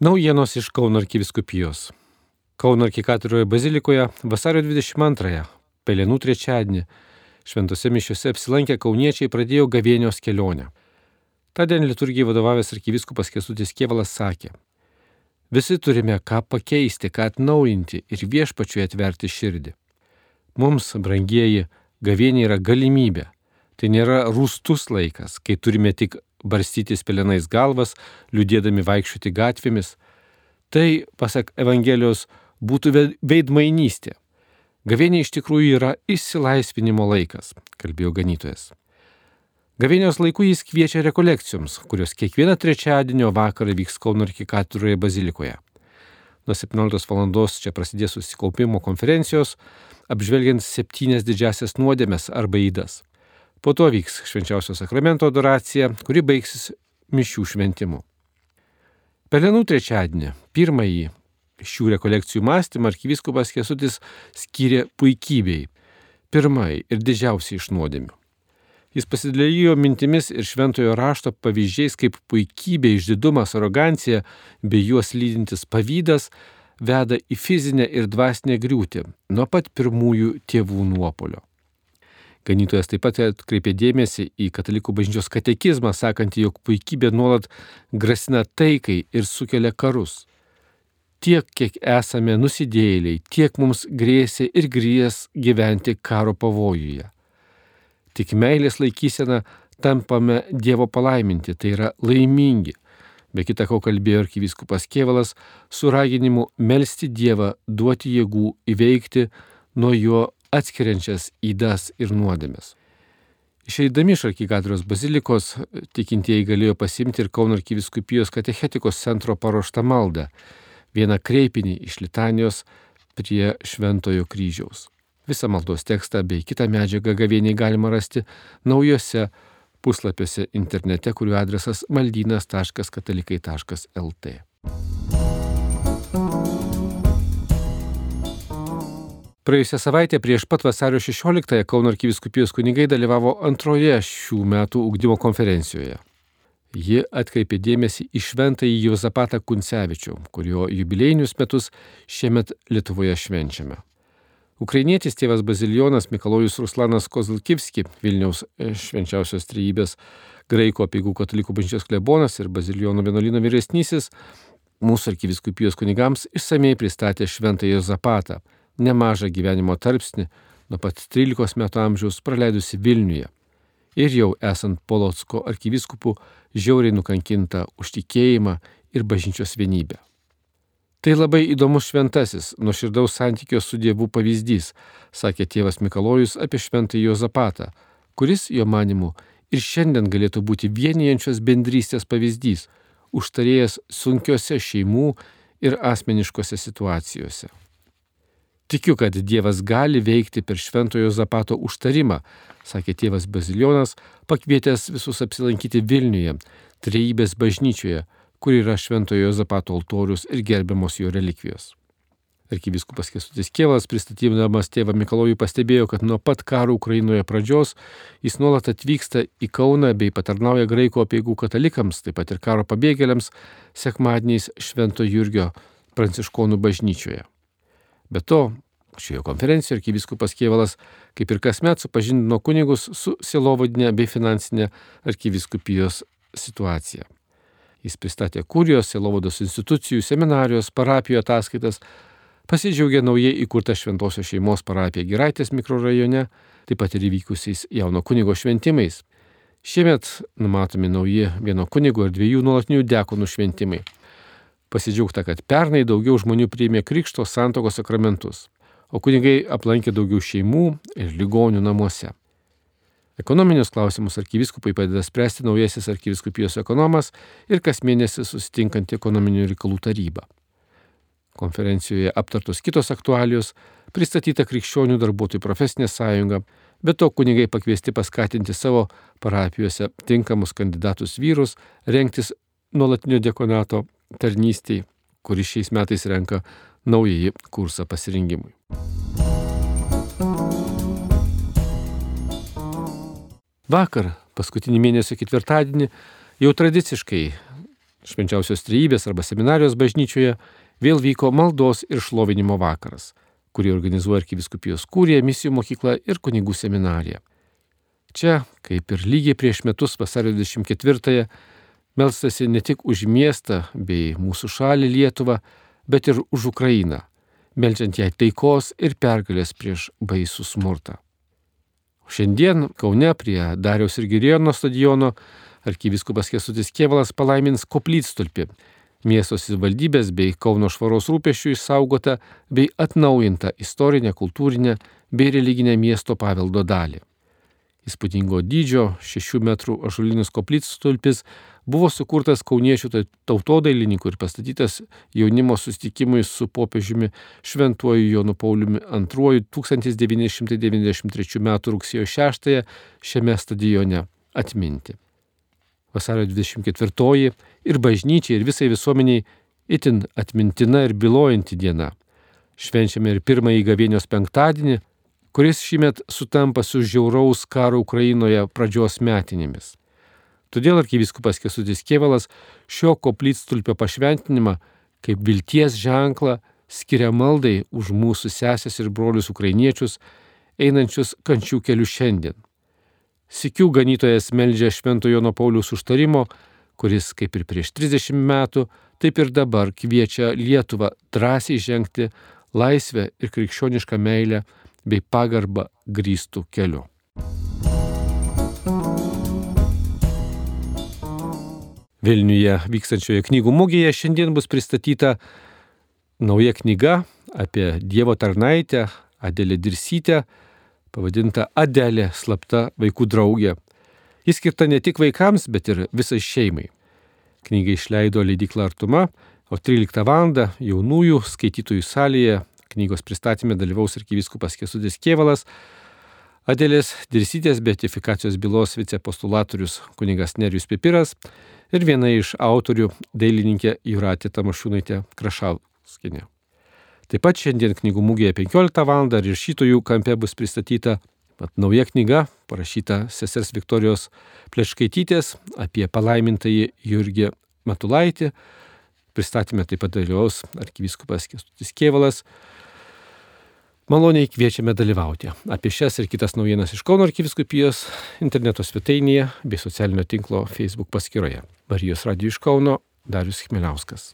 Naujienos iš Kauno arkiviskupijos. Kauno arkikatūroje bazilikoje vasario 22-ąją, Pelenų trečiadienį, šventose mišiuose apsilankę kauniečiai pradėjo gavėnios kelionę. Tądien liturgijai vadovavęs arkiviskupas Kesutis Kievalas sakė, visi turime ką pakeisti, ką atnaujinti ir viešpačiui atverti širdį. Mums, brangieji, gavėnė yra galimybė. Tai nėra rūstus laikas, kai turime tik barstytis pelenais galvas, liūdėdami vaikščioti gatvėmis. Tai, pasak Evangelijos, būtų veidmainystė. Gavėnė iš tikrųjų yra išsilaisvinimo laikas, kalbėjo ganytojas. Gavėnios laiku jis kviečia rekolekcijoms, kurios kiekvieną trečiadienio vakarą vyks Kauno arkikatūroje bazilikoje. Nuo 17 val. čia prasidės susikaupimo konferencijos, apžvelgiant septynias didžiasias nuodėmes arba įdas. Po to vyks švenčiausio sakramento adoracija, kuri baigsis mišių šventimu. Pelenų trečiadienį, pirmąjį šių rekolekcijų mąstymą arkivyskupas Kesutis skyrė puikybei, pirmai ir didžiausiai iš nuodėmių. Jis pasidalijo mintimis ir šventojo rašto pavyzdžiais, kaip puikybė, išdidumas, arogancija bei juos lydintis pavydas veda į fizinę ir dvasinę griūtį nuo pat pirmųjų tėvų nuopolio. Ganytojas taip pat atkreipė dėmesį į katalikų bažnyčios katekizmą, sakantį, jog puikybė nuolat grasina taikai ir sukelia karus. Tiek, kiek esame nusidėjėliai, tiek mums grėsia ir grės gyventi karo pavojuje. Tik meilės laikysena tampame Dievo palaiminti, tai yra laimingi. Be kita ko kalbėjo arkivyskupas Kievalas su raginimu melstį Dievą, duoti jėgų įveikti nuo jo atskiriančias įdas ir nuodėmes. Išeidami iš arkikatūros bazilikos, tikintieji galėjo pasimti ir Kauno arkiviskupijos katechetikos centro paruoštą maldą, vieną kreipinį iš litanijos prie Šventojo kryžiaus. Visą maldos tekstą bei kitą medžiagą gavėniai galima rasti naujose puslapiuose internete, kurių adresas maldynas.katalikai.lt. Praėjusią savaitę prieš pat vasario 16-ąją Kauno arkiviskupijos kunigai dalyvavo antroje šių metų ugdymo konferencijoje. Ji atkreipė dėmesį į šventąjį Jozapatą Kuncevičių, kurio jubilėjinius metus šiemet Lietuvoje švenčiame. Ukrainietis tėvas Bazilionas Mikalojus Ruslanas Kozilkivski, Vilniaus švenčiausios trejybės graiko apieigų katalikų bažnyčios klebonas ir Baziliono vienuolino vyresnysis, mūsų arkiviskupijos kunigams išsamei pristatė šventąjį Jozapatą nemažą gyvenimo tarpsnį nuo pat 13 metų amžiaus praleidusi Vilniuje ir jau esant Polotsko arkiviskupų žiauriai nukankinta už tikėjimą ir bažnyčios vienybę. Tai labai įdomus šventasis, nuoširdaus santykio su Dievu pavyzdys, sakė tėvas Mikalojus apie šventąjį Jozapatą, kuris, jo manimu, ir šiandien galėtų būti vienijančios bendrystės pavyzdys, užtarėjęs sunkiose šeimų ir asmeniškose situacijose. Tikiu, kad Dievas gali veikti per šventojo Zapato užtarimą, sakė tėvas Bazilionas, pakvietęs visus apsilankyti Vilniuje, trejybės bažnyčioje, kur yra šventojo Zapato altorius ir gerbiamos jo relikvijos. Arkivyskupas Kesutis Kievas, pristatydamas tėvą Mikalojų, pastebėjo, kad nuo pat karo Ukrainoje pradžios jis nuolat atvyksta į Kauną bei patarnauja graikų apieigų katalikams, taip pat ir karo pabėgėliams, sekmadieniais Švento Jurgio pranciškonų bažnyčioje. Be to, šioje konferencijoje arkivyskupas Kievalas, kaip ir kasmet, supažindino kunigus su silovadinė bei finansinė arkivyskupijos situacija. Jis pristatė kurijos, silovados institucijų, seminarijos, parapijų ataskaitas, pasidžiaugė naujai įkurtą Šventosios šeimos parapiją Giraitės mikrorajone, taip pat ir įvykusiais jauno kunigo šventimais. Šiemet numatomi nauji vieno kunigo ir dviejų nuolatinių dekonų šventimai. Pasidžiaugta, kad pernai daugiau žmonių priėmė Krikšto santokos sakramentus, o kunigai aplankė daugiau šeimų ir ligonių namuose. Ekonominius klausimus arkiviskupai padeda spręsti naujasis arkiviskupijos ekonomas ir kas mėnesį susitinkanti ekonominių reikalų taryba. Konferencijoje aptartos kitos aktualijos, pristatyta krikščionių darbuotojų profesinė sąjunga, bet to kunigai pakviesti paskatinti savo parapijose tinkamus kandidatus vyrus renktis nuolatinio dekonato tarnystėj, kuris šiais metais renka naująjį kursą pasirinkimui. Vakar, paskutinį mėnesio ketvirtadienį, jau tradiciškai švenčiausios trejybės arba seminarijos bažnyčioje vėl vyko maldos ir šlovinimo vakaras, kurį organizuoja arkiviskupijos kūrė, misijų mokykla ir kunigų seminarija. Čia, kaip ir lygiai prieš metus vasario 24-ąją, melstasi ne tik už miestą bei mūsų šalį Lietuvą, bet ir už Ukrainą, melžiant jai taikos ir pergalės prieš baisų smurtą. Šiandien Kaune prie Dariaus ir Girėno stadiono arkiviskupas Kesutis Kievalas palaimins koplytstulpį, miesto savivaldybės bei Kauno švaros rūpešių išsaugotą bei atnaujintą istorinę, kultūrinę bei religinę miesto paveldo dalį. Įspūdingo dydžio 6 metrų ažulinis koplytstulpis buvo sukurtas kauniečių tautodailininkų ir pastatytas jaunimo sustikimui su popiežiumi Šventuoju Jonu Pauliumi II 1993 m. rugsėjo 6 šiame stadione atminti. Vasario 24 ir bažnyčiai ir visai visuomeniai itin atmintina ir bilojanti diena. Švenčiame ir pirmąjį gavėnios penktadienį, kuris šįmet sutampa su žiauraus karo Ukrainoje pradžios metinėmis. Todėl arkivyskupas Kesutis Kievalas šio koplytstulpio pašventinimą kaip vilties ženklą skiria maldai už mūsų sesės ir brolius ukrainiečius, einančius kančių kelių šiandien. Sikių ganytojas meldžia Šventojo Jono Paulius užtarimo, kuris kaip ir prieš 30 metų, taip ir dabar kviečia Lietuvą drąsiai žengti laisvę ir krikščionišką meilę bei pagarbą grįstų keliu. Vilniuje vykstančioje knygų mugėje šiandien bus pristatyta nauja knyga apie Dievo tarnaitę Adelę Dirsytę, pavadinta Adelė slapta vaikų draugė. Jis skirta ne tik vaikams, bet ir visai šeimai. Knygą išleido leidikla Artuma, o 13 val. jaunųjų skaitytojų salėje knygos pristatymė dalyvaus arkivyskupas Kesudis Kievalas, Adėlės Dirsytės beatifikacijos bylos vicepostulatorius kunigas Nerius Pipiras ir viena iš autorių dailininkė Juratė Tamašūnaitė Krašauskinė. Taip pat šiandien knygų mūgėje 15 val. ir šytojų kampe bus pristatyta pat nauja knyga, parašyta sesers Viktorijos Pleškaitytės apie palaimintąjį Jurgį Matulaitį. Pristatymė taip pat dalyvaus arkivyskupas Kestutis Kievalas, Maloniai kviečiame dalyvauti. Apie šias ir kitas naujienas iš Kauno arkiviskupijos interneto svetainėje bei socialinio tinklo Facebook paskyroje. Marijos Radio iš Kauno Darius Chmeliauskas.